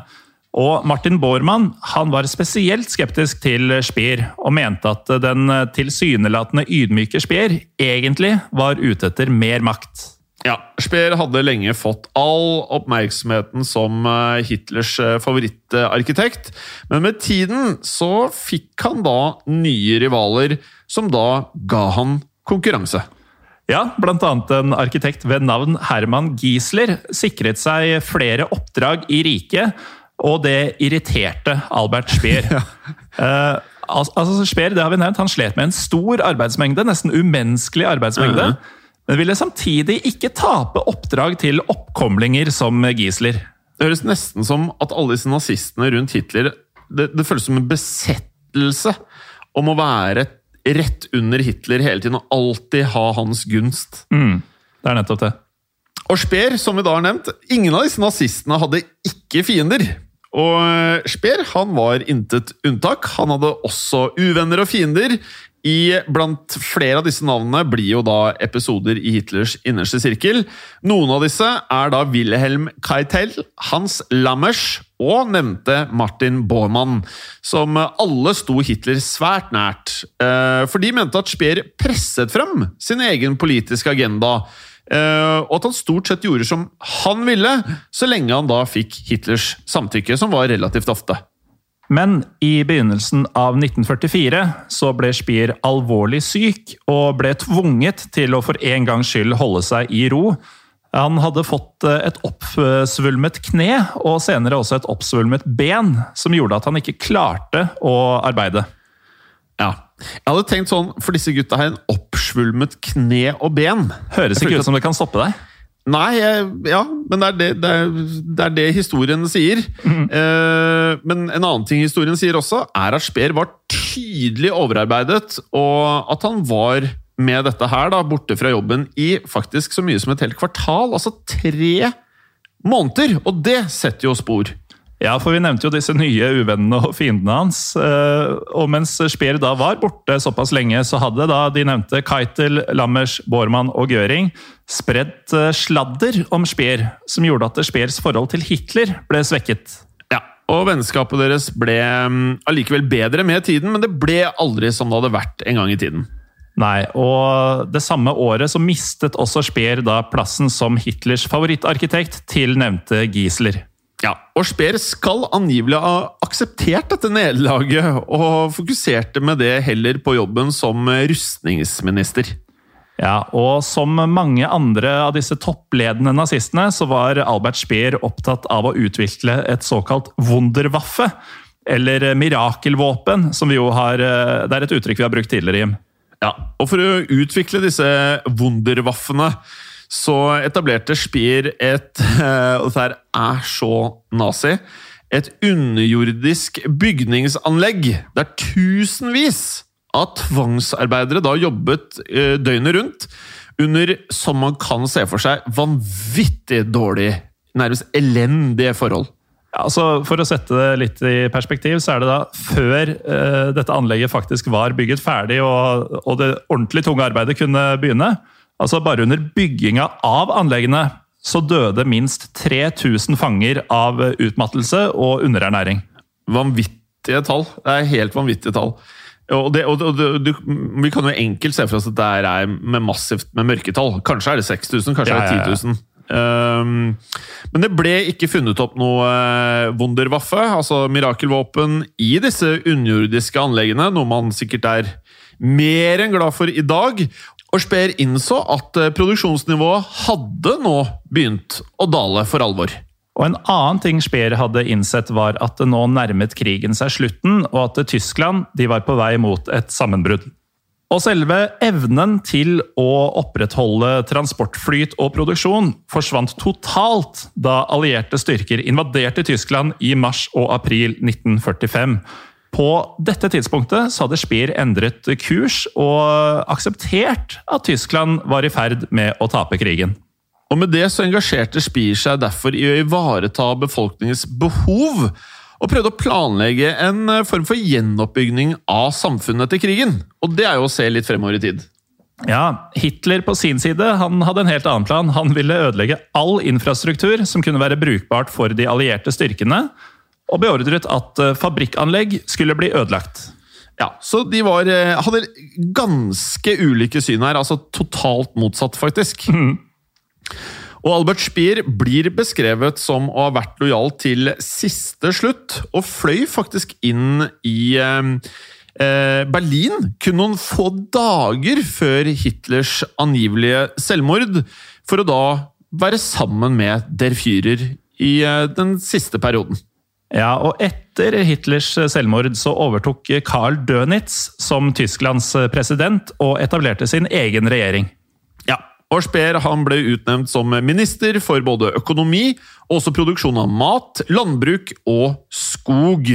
Og Martin Bormann han var spesielt skeptisk til Speer, og mente at den tilsynelatende ydmyke Speer egentlig var ute etter mer makt. Ja, Speer hadde lenge fått all oppmerksomheten som eh, Hitlers eh, favorittarkitekt, men med tiden så fikk han da nye rivaler, som da ga han konkurranse. Ja, annet en arkitekt ved navn Herman Giesler sikret seg flere oppdrag i riket, Og det irriterte Albert Speer. <laughs> Eh, al- altså Speer, det har vi nevnt, han slet med en stor arbeidsmengde, nesten umenneskelig arbeidsmengde. Men ville samtidig ikke tape oppdrag til oppkomlinger som gisler. Det høres nesten som at alle disse nazistene rundt Hitler Det, det føles som en besettelse om å være rett under Hitler hele tiden og alltid ha hans gunst. Det er nettopp det. Og Speer, som vi da har nevnt, ingen av disse nazistene hadde ikke fiender. Og Speer han var intet unntak. Han hadde også uvenner og fiender. I blant flere av disse navnene blir jo da episoder i Hitlers innerste sirkel. Noen av disse er da Wilhelm Keitel, Hans Lammers og nevnte Martin Bormann, som alle sto Hitler svært nært. eh, For de mente at Speer presset frem sin egen politiske agenda. Eh, og at han stort sett gjorde som han ville, så lenge han da fikk Hitlers samtykke, som var relativt ofte. Men i begynnelsen av 1944 så ble Spier alvorlig syk og ble tvunget til å for en gangs skyld holde seg i ro. Han hadde fått eh, et oppsvulmet kne og senere også et oppsvulmet ben, som gjorde at han ikke klarte å arbeide. Ja. Jeg hadde tenkt sånn, for disse gutta har en oppsvulmet kne og ben. Høres ikke ut som det kan stoppe deg. Nei, ja, men det er det, det, er, det er det historien sier. Eh, men en annen ting historien sier også, er at Speer var tydelig overarbeidet, og at han var med dette her da, borte fra jobben i faktisk så mye som et helt kvartal. Altså tre måneder! Og det setter jo spor. Ja, for vi nevnte jo disse nye uvennene og fiendene hans. eh, Og mens Speer da var borte såpass lenge, så hadde da de nevnte Keitel, Lammers, Bormann og Göring spredt eh, sladder om Speer, som gjorde at Speers forhold til Hitler ble svekket. Ja, og vennskapet deres ble mm, allikevel bedre med tiden, men det ble aldri som det hadde vært en gang i tiden. Nei, og det samme året så mistet også Speer da plassen som Hitlers favorittarkitekt til nevnte Giesler. Ja, og Speer skal angivelig ha akseptert dette nederlaget, og fokuserte med det heller på jobben som rustningsminister. Ja, og som mange andre av disse toppledende nazistene, så var Albert Speer opptatt av å utvikle et såkalt wunderwaffe, eller mirakelvåpen, som vi jo har Det er et uttrykk vi har brukt tidligere, Jim. Ja, og for å utvikle disse wunderwaffene, så etablerte Speer et <laughs> Og dette er så nazi. Et underjordisk bygningsanlegg der tusenvis av tvangsarbeidere da jobbet eh, døgnet rundt under, som man kan se for seg, vanvittig dårlig, nærmest elendige forhold. Ja, altså For å sette det litt i perspektiv, så er det da før eh, dette anlegget faktisk var bygget ferdig og, og det ordentlig tunge arbeidet kunne begynne. Altså Bare under bygginga av anleggene så døde minst 3000 fanger av utmattelse og underernæring. Vanvittige tall. Det er helt vanvittige tall. Og, det, og, det, og det, Vi kan jo enkelt se for oss at det er med massivt med mørketall. Kanskje er det 6000, kanskje Ja, er det ja, ja. 10 000. Um, men det ble ikke funnet opp noe eh, wunderwaffe, altså mirakelvåpen, i disse underjordiske anleggene, noe man sikkert er mer enn glad for i dag. Og Speer innså at eh, produksjonsnivået hadde nå begynt å dale for alvor. Og En annen ting Speer hadde innsett, var at det nå nærmet krigen seg slutten, og at Tyskland var på vei mot et sammenbrudd. Og selve evnen til å opprettholde transportflyt og produksjon forsvant totalt da allierte styrker invaderte Tyskland i mars og april 1945. På dette tidspunktet så hadde Speer endret kurs og akseptert at Tyskland var i ferd med å tape krigen. Og med det så engasjerte Speer seg derfor i å ivareta befolkningens behov, og prøvde å planlegge en eh, form for gjenoppbygging av samfunnet etter krigen. Og det er jo å se litt fremover i tid. Ja, Hitler på sin side han hadde en helt annen plan. Han ville ødelegge all infrastruktur som kunne være brukbart for de allierte styrkene, og beordret at eh, fabrikkanlegg skulle bli ødelagt. Ja, Så de var, eh, hadde ganske ulike syn her. Altså totalt motsatt, faktisk. Og Albert Speer blir beskrevet som å ha vært lojal til siste slutt, og fløy faktisk inn i eh, eh, Berlin kun noen få dager før Hitlers angivelige selvmord, for å da være sammen med Der Führer i eh, den siste perioden. Ja, og etter Hitlers selvmord så overtok Karl Dönitz som Tysklands president og etablerte sin egen regjering. Ja, og Speer han ble utnevnt som minister for både økonomi og også produksjon av mat, landbruk og skog.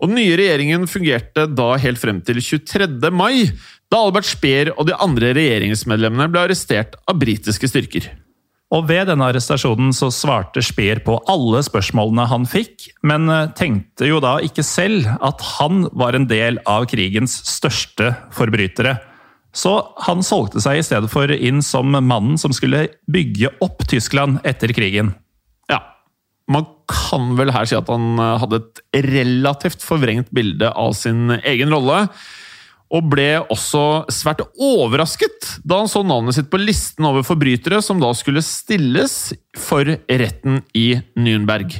Og Den nye regjeringen fungerte da helt frem til 23. mai, da Albert Speer og de andre regjeringsmedlemmene ble arrestert av britiske styrker. Og ved denne arrestasjonen så svarte Speer på alle spørsmålene han fikk, men eh, tenkte jo da ikke selv at han var en del av krigens største forbrytere. Så han solgte seg i stedet for inn som mannen som skulle bygge opp Tyskland etter krigen. Ja, man kan vel her si at han eh, hadde et relativt forvrengt bilde av sin egen rolle. Og ble også svært overrasket da han så navnet sitt på listen over forbrytere som da skulle stilles for retten i Nürnberg.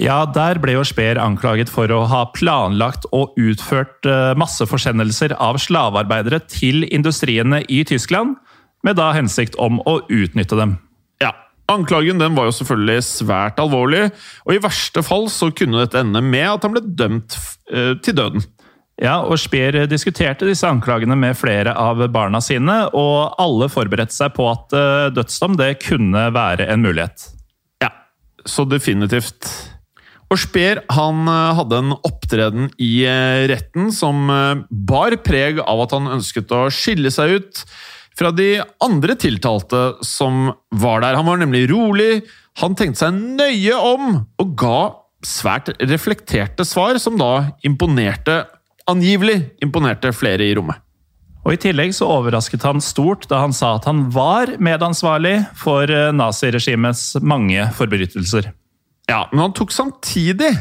Ja, der ble jo Speer anklaget for å ha planlagt og utført eh, masseforsendelser av slavearbeidere til industriene i Tyskland, med da hensikt om å utnytte dem. Ja, Anklagen den var jo selvfølgelig svært alvorlig, og i verste fall så kunne dette ende med at han ble dømt eh, til døden. Ja, og Speer diskuterte disse anklagene med flere av barna sine, og alle forberedte seg på at eh, dødsdom det kunne være en mulighet. Ja, så definitivt. Og Speer han eh, hadde en opptreden i eh, retten som bar preg av at han ønsket å skille seg ut fra de andre tiltalte som var der. Han var nemlig rolig, han tenkte seg nøye om og ga svært reflekterte svar, som da imponerte Angivelig imponerte flere i rommet. Og I tillegg så overrasket han stort da han sa at han var medansvarlig for eh, naziregimets mange forbrytelser. Ja, men han tok samtidig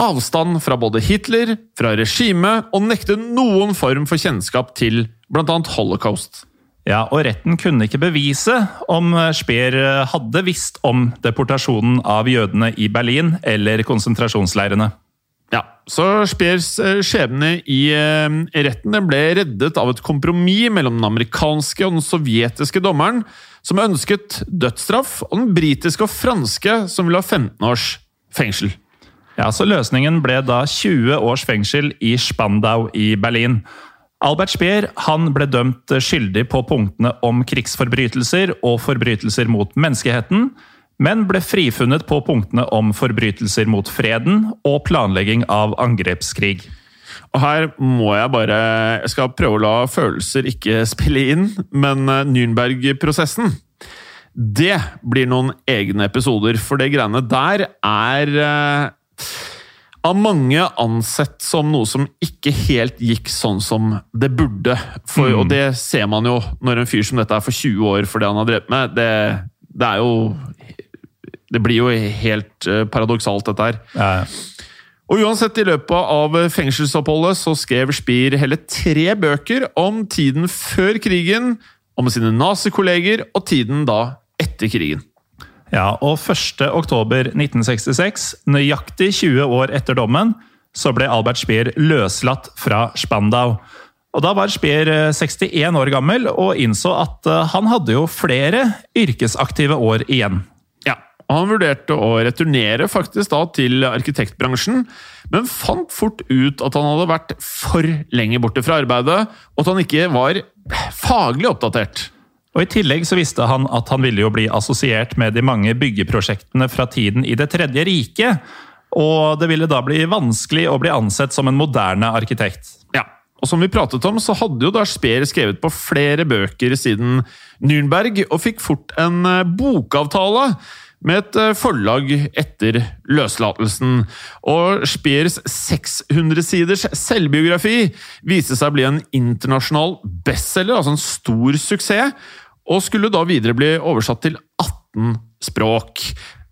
avstand fra både Hitler, fra regimet, og nektet noen form for kjennskap til bl.a. holocaust. Ja, og retten kunne ikke bevise om Speer hadde visst om deportasjonen av jødene i Berlin eller konsentrasjonsleirene. Ja, så Speers eh, skjebne i eh, retten den ble reddet av et kompromiss mellom den amerikanske og den sovjetiske dommeren, som ønsket dødsstraff, og den britiske og franske, som ville ha 15 års fengsel. Ja, så Løsningen ble da 20 års fengsel i Spandau i Berlin. Albert Speer han ble dømt skyldig på punktene om krigsforbrytelser og forbrytelser mot menneskeheten, men ble frifunnet på punktene om forbrytelser mot freden og planlegging av angrepskrig. Og her må jeg bare Jeg skal prøve å la følelser ikke <laughs> spille inn, men eh, Nürnberg-prosessen Det blir noen egne episoder, for det greiene der er eh, av mange ansett som noe som ikke helt gikk sånn som det burde. For, mm. Og det ser man jo når en fyr som dette er for 20 år for det han har drevet med. Det, det er jo det blir jo helt uh, paradoksalt, dette her. Ja. Og uansett, i løpet av fengselsoppholdet så skrev Spier hele tre bøker om tiden før krigen, om sine nazikolleger og tiden da etter krigen. Ja, og 1.10.1966, nøyaktig 20 år etter dommen, så ble Albert Spier løslatt fra Spandau. Og Da var Speer 61 år gammel og innså at eh, han hadde jo flere yrkesaktive år igjen. Og han vurderte å returnere faktisk da til arkitektbransjen, men fant fort ut at han hadde vært for lenge borte fra arbeidet, og at han ikke var faglig oppdatert. Og I tillegg så visste han at han ville jo bli assosiert med de mange byggeprosjektene fra tiden i Det tredje riket, og det ville da bli vanskelig å bli ansett som en moderne arkitekt. Ja, og som vi pratet om, så hadde jo da Speer skrevet på flere bøker siden Nürnberg, og fikk fort en bokavtale med et eh, forlag etter løslatelsen. Og Speers 600-siders selvbiografi viste seg å bli en internasjonal bestselger, altså en stor suksess, og skulle da videre bli oversatt til 18 språk.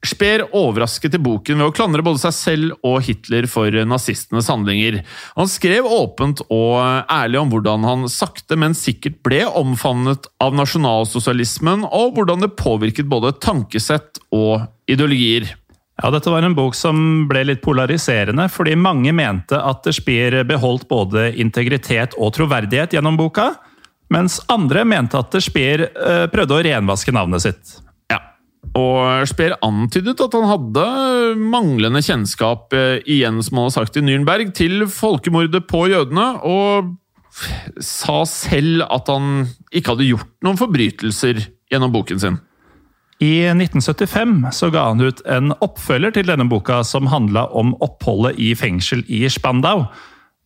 Speer overrasket i boken ved å klandre både seg selv og Hitler for nazistenes handlinger. Han skrev åpent og ærlig om hvordan han sakte, men sikkert ble omfavnet av nasjonalsosialismen, og hvordan det påvirket både tankesett og ideologier. Ja, Dette var en bok som ble litt polariserende, fordi mange mente at Speer beholdt både integritet og troverdighet gjennom boka, mens andre mente at Speer eh, prøvde å renvaske navnet sitt. Og Speer antydet at han hadde manglende kjennskap, eh, igjen som han har sagt i Nürnberg, til folkemordet på jødene, og sa selv at han ikke hadde gjort noen forbrytelser gjennom boken sin. I 1975 så ga han ut en oppfølger til denne boka som handla om oppholdet i fengsel i Spandau.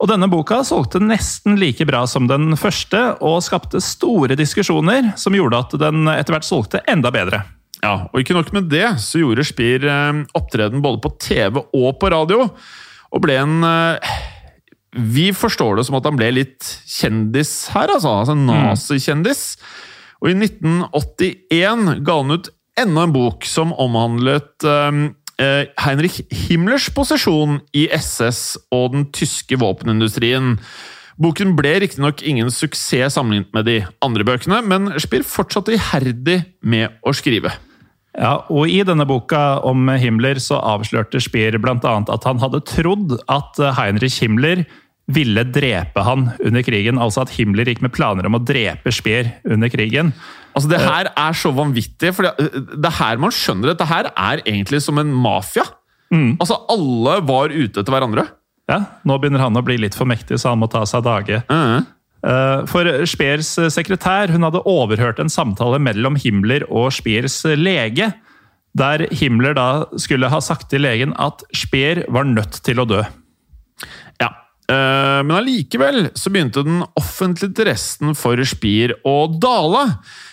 Og denne boka solgte nesten like bra som den første, og skapte store diskusjoner som gjorde at den etter hvert solgte enda bedre. Ja, og ikke nok med det, så gjorde Spier eh, opptreden både på TV og på radio, og ble en eh, Vi forstår det som at han ble litt kjendis her, altså. altså Nazikjendis. Og i 1981 ga han ut enda en bok som omhandlet eh, Heinrich Himmlers posisjon i SS og den tyske våpenindustrien. Boken ble riktignok ingen suksess sammenlignet med de andre bøkene, men Spier fortsatte iherdig med å skrive. Ja, og I denne boka om Himmler så avslørte Spier bl.a. at han hadde trodd at Heinrich Himmler ville drepe han under krigen. Altså at Himmler gikk med planer om å drepe Speer under krigen. Altså Det her er så vanvittig, for det, det er her man skjønner at det her er egentlig som en mafia. Altså Alle var ute etter hverandre. Ja, Nå begynner han å bli litt for mektig, så han må ta seg dage. Mhm. Eh, For Speers sekretær hun hadde overhørt en samtale mellom Himmler og Speers lege, der Himmler da skulle ha sagt til legen at Speer var nødt til å dø. Ja, eh, Men allikevel så begynte den offentlige interessen for Spier å dale.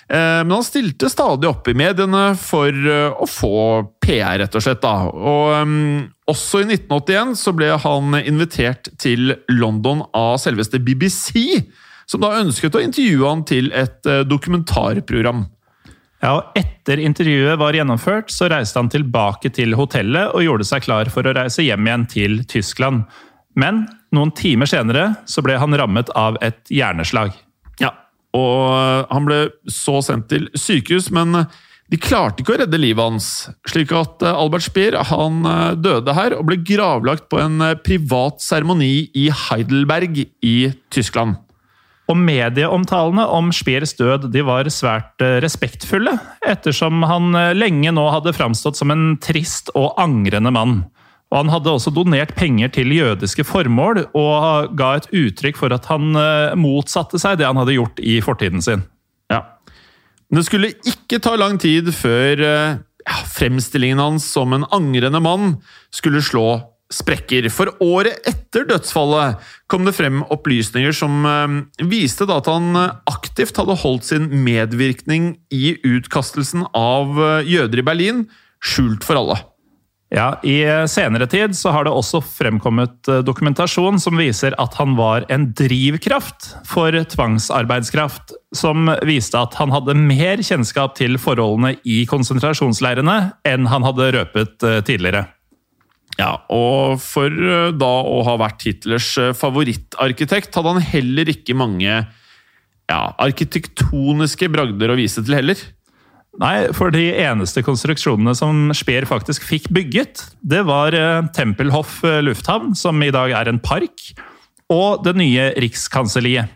Eh, Men han stilte stadig opp i mediene for eh, å få PR, rett og slett. da. Og eh, Også i 1981 så ble han invitert til London av selveste BBC, som da ønsket å intervjue han til et eh, dokumentarprogram. Ja, og Etter intervjuet var gjennomført, så reiste han tilbake til hotellet og gjorde seg klar for å reise hjem igjen til Tyskland. Men noen timer senere så ble han rammet av et hjerneslag. Ja, og han ble så sendt til sykehus, men de klarte ikke å redde livet hans. Slik at eh, Albert Speer han eh, døde her og ble gravlagt på en eh, privat seremoni i Heidelberg i Tyskland. Og Medieomtalene om Speers død de var svært respektfulle, ettersom han lenge nå hadde framstått som en trist og angrende mann. Og Han hadde også donert penger til jødiske formål, og ga et uttrykk for at han eh, motsatte seg det han hadde gjort i fortiden sin. Ja. Det skulle ikke ta lang tid før eh, ja, fremstillingen hans som en angrende mann skulle slå sprekker. For året etter dødsfallet kom det frem opplysninger som eh, viste at han aktivt hadde holdt sin medvirkning i utkastelsen av jøder i Berlin skjult for alle. Ja, I senere tid så har det også fremkommet eh, dokumentasjon som viser at han var en drivkraft for tvangsarbeidskraft, som viste at han hadde mer kjennskap til forholdene i konsentrasjonsleirene enn han hadde røpet eh, tidligere. Ja, og for eh, da å ha vært Hitlers eh, favorittarkitekt, hadde han heller ikke mange ja, arkitektoniske bragder å vise til heller. Nei, for de eneste konstruksjonene som Speer faktisk fikk bygget, det var eh, Tempelhof eh, lufthavn, som i dag er en park, og det nye Rikskanselliet.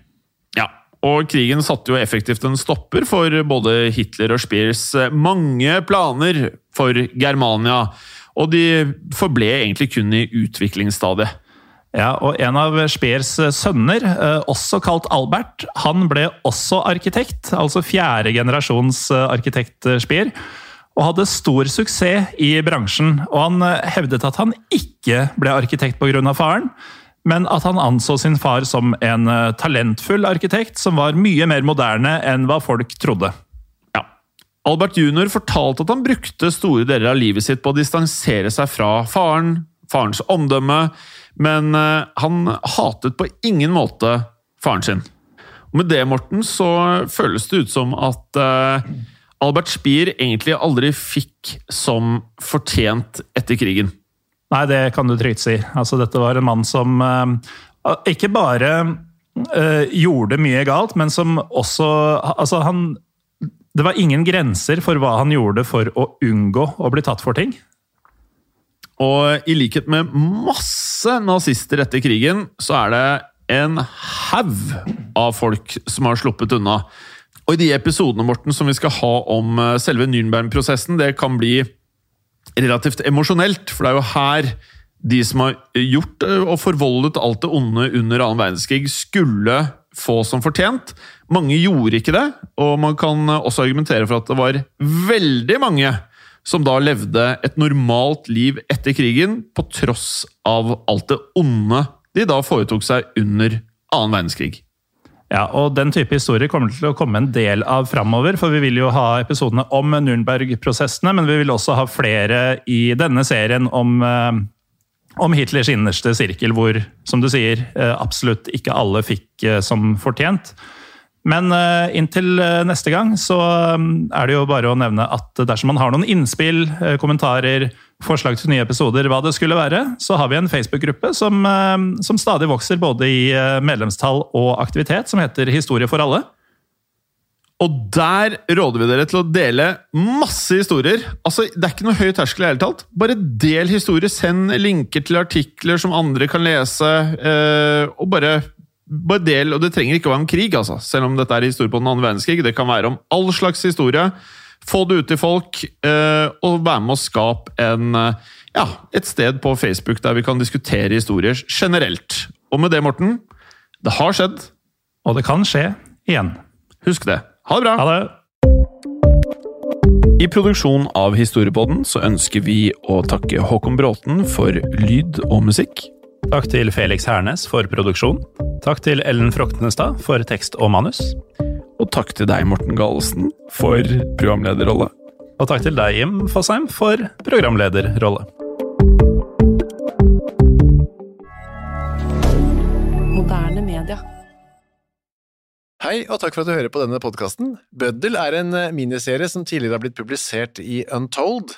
Ja, og krigen satte jo effektivt en stopper for både Hitler og Speers eh, mange planer for Germania, og de forble egentlig kun i utviklingsstadiet. Ja, og En av Speers sønner, eh, også kalt Albert, han ble også arkitekt. Altså fjerde generasjons eh, arkitekt eh, Speer. Og hadde stor suksess i bransjen. Og han hevdet at han ikke ble arkitekt pga. faren, men at han anså sin far som en talentfull arkitekt som var mye mer moderne enn hva folk trodde. Albert jr. fortalte at han brukte store deler av livet sitt på å distansere seg fra faren, farens omdømme, men eh, han hatet på ingen måte faren sin. Og med det, Morten, så føles det ut som at eh, Albert Speer egentlig aldri fikk som fortjent etter krigen. Nei, det kan du trygt si. Altså, dette var en mann som eh, ikke bare gjorde mye galt, men som også Altså, han Det var ingen grenser for hva han gjorde for å unngå å bli tatt for ting. Og i likhet med masse nazister etter krigen, så er det en haug av folk som har sluppet unna. Og i de episodene Morten, som vi skal ha om eh, selve Nürnberg-prosessen, det kan bli relativt emosjonelt, for det er jo her de som har gjort eh, og forvoldet alt det onde under annen verdenskrig, skulle få som fortjent. Mange gjorde ikke det, og man kan eh, også argumentere for at det var veldig mange som da levde et normalt liv etter krigen, på tross av alt det onde de da foretok seg under annen verdenskrig. Ja, og Den type historier kommer til å komme en del av framover. For vi vil jo ha episodene om Nürnberg-prosessene, men vi vil også ha flere i denne serien om, eh, om Hitlers innerste sirkel, hvor, som du sier, eh, absolutt ikke alle fikk eh, som fortjent. Men eh, inntil eh, neste gang så mm, er det jo bare å nevne at dersom man har noen innspill, eh, kommentarer, forslag til nye episoder, hva det skulle være, så har vi en Facebook-gruppe som, som stadig vokser både i medlemstall og aktivitet, som heter Historie for alle. Og der råder vi dere til å dele masse historier. Altså, Det er ikke noe høy terskel i hele tatt. Bare del historier. Send linker til artikler som andre kan lese. Og bare del. Og det trenger ikke å være om krig, altså. Selv om dette er historie på den andre verdenskrig. Det kan være om all slags historie. Få det ut til folk, eh, og være med å skape en, eh, ja, et sted på Facebook der vi kan diskutere historier generelt. Og med det, Morten, det har skjedd. Og det kan skje igjen. Husk det. Ha det bra! Ha det! I produksjonen av Historiepodden så ønsker vi å takke Håkon Bråten for lyd og musikk. Takk til Felix Hernes for produksjon. Takk til Ellen Froktenestad for tekst og manus. Og takk til deg, Morten Galesen, for programlederrolle. Og takk til deg, Jim Fosheim, for programlederrolle. Moderne media. Hei, og takk for at du hører på denne podkasten. Bøddel er en miniserie som tidligere har blitt publisert i Untold,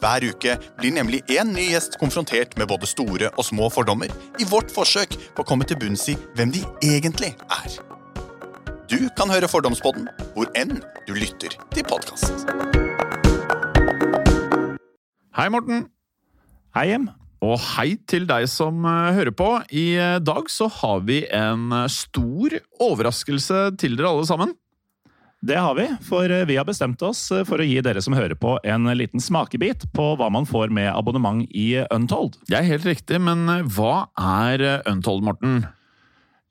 Hver uke blir nemlig én ny gjest konfrontert med både store og små fordommer i vårt forsøk på å komme til bunns i hvem de egentlig er. Du kan høre Fordomspodden hvor enn du lytter til podkast. Hei, Morten. Hei, Em. Og hei til deg som eh, hører på. I eh, dag så har vi en eh, stor overraskelse til dere alle sammen. Det har vi, for eh, vi har bestemt oss eh, for å gi dere som hører på en liten smakebit på hva man får med abonnement i Untold. Det er helt riktig, men eh, hva er eh, Untold, Morten?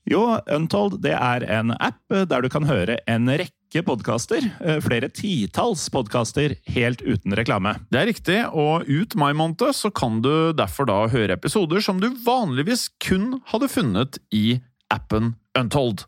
Jo, Untold det er en app der du kan høre en rekke podkaster, eh, flere titalls podkaster, helt uten reklame. Det er riktig, og ut mai måned så kan du derfor da høre episoder som du vanligvis kun hadde funnet i appen Untold.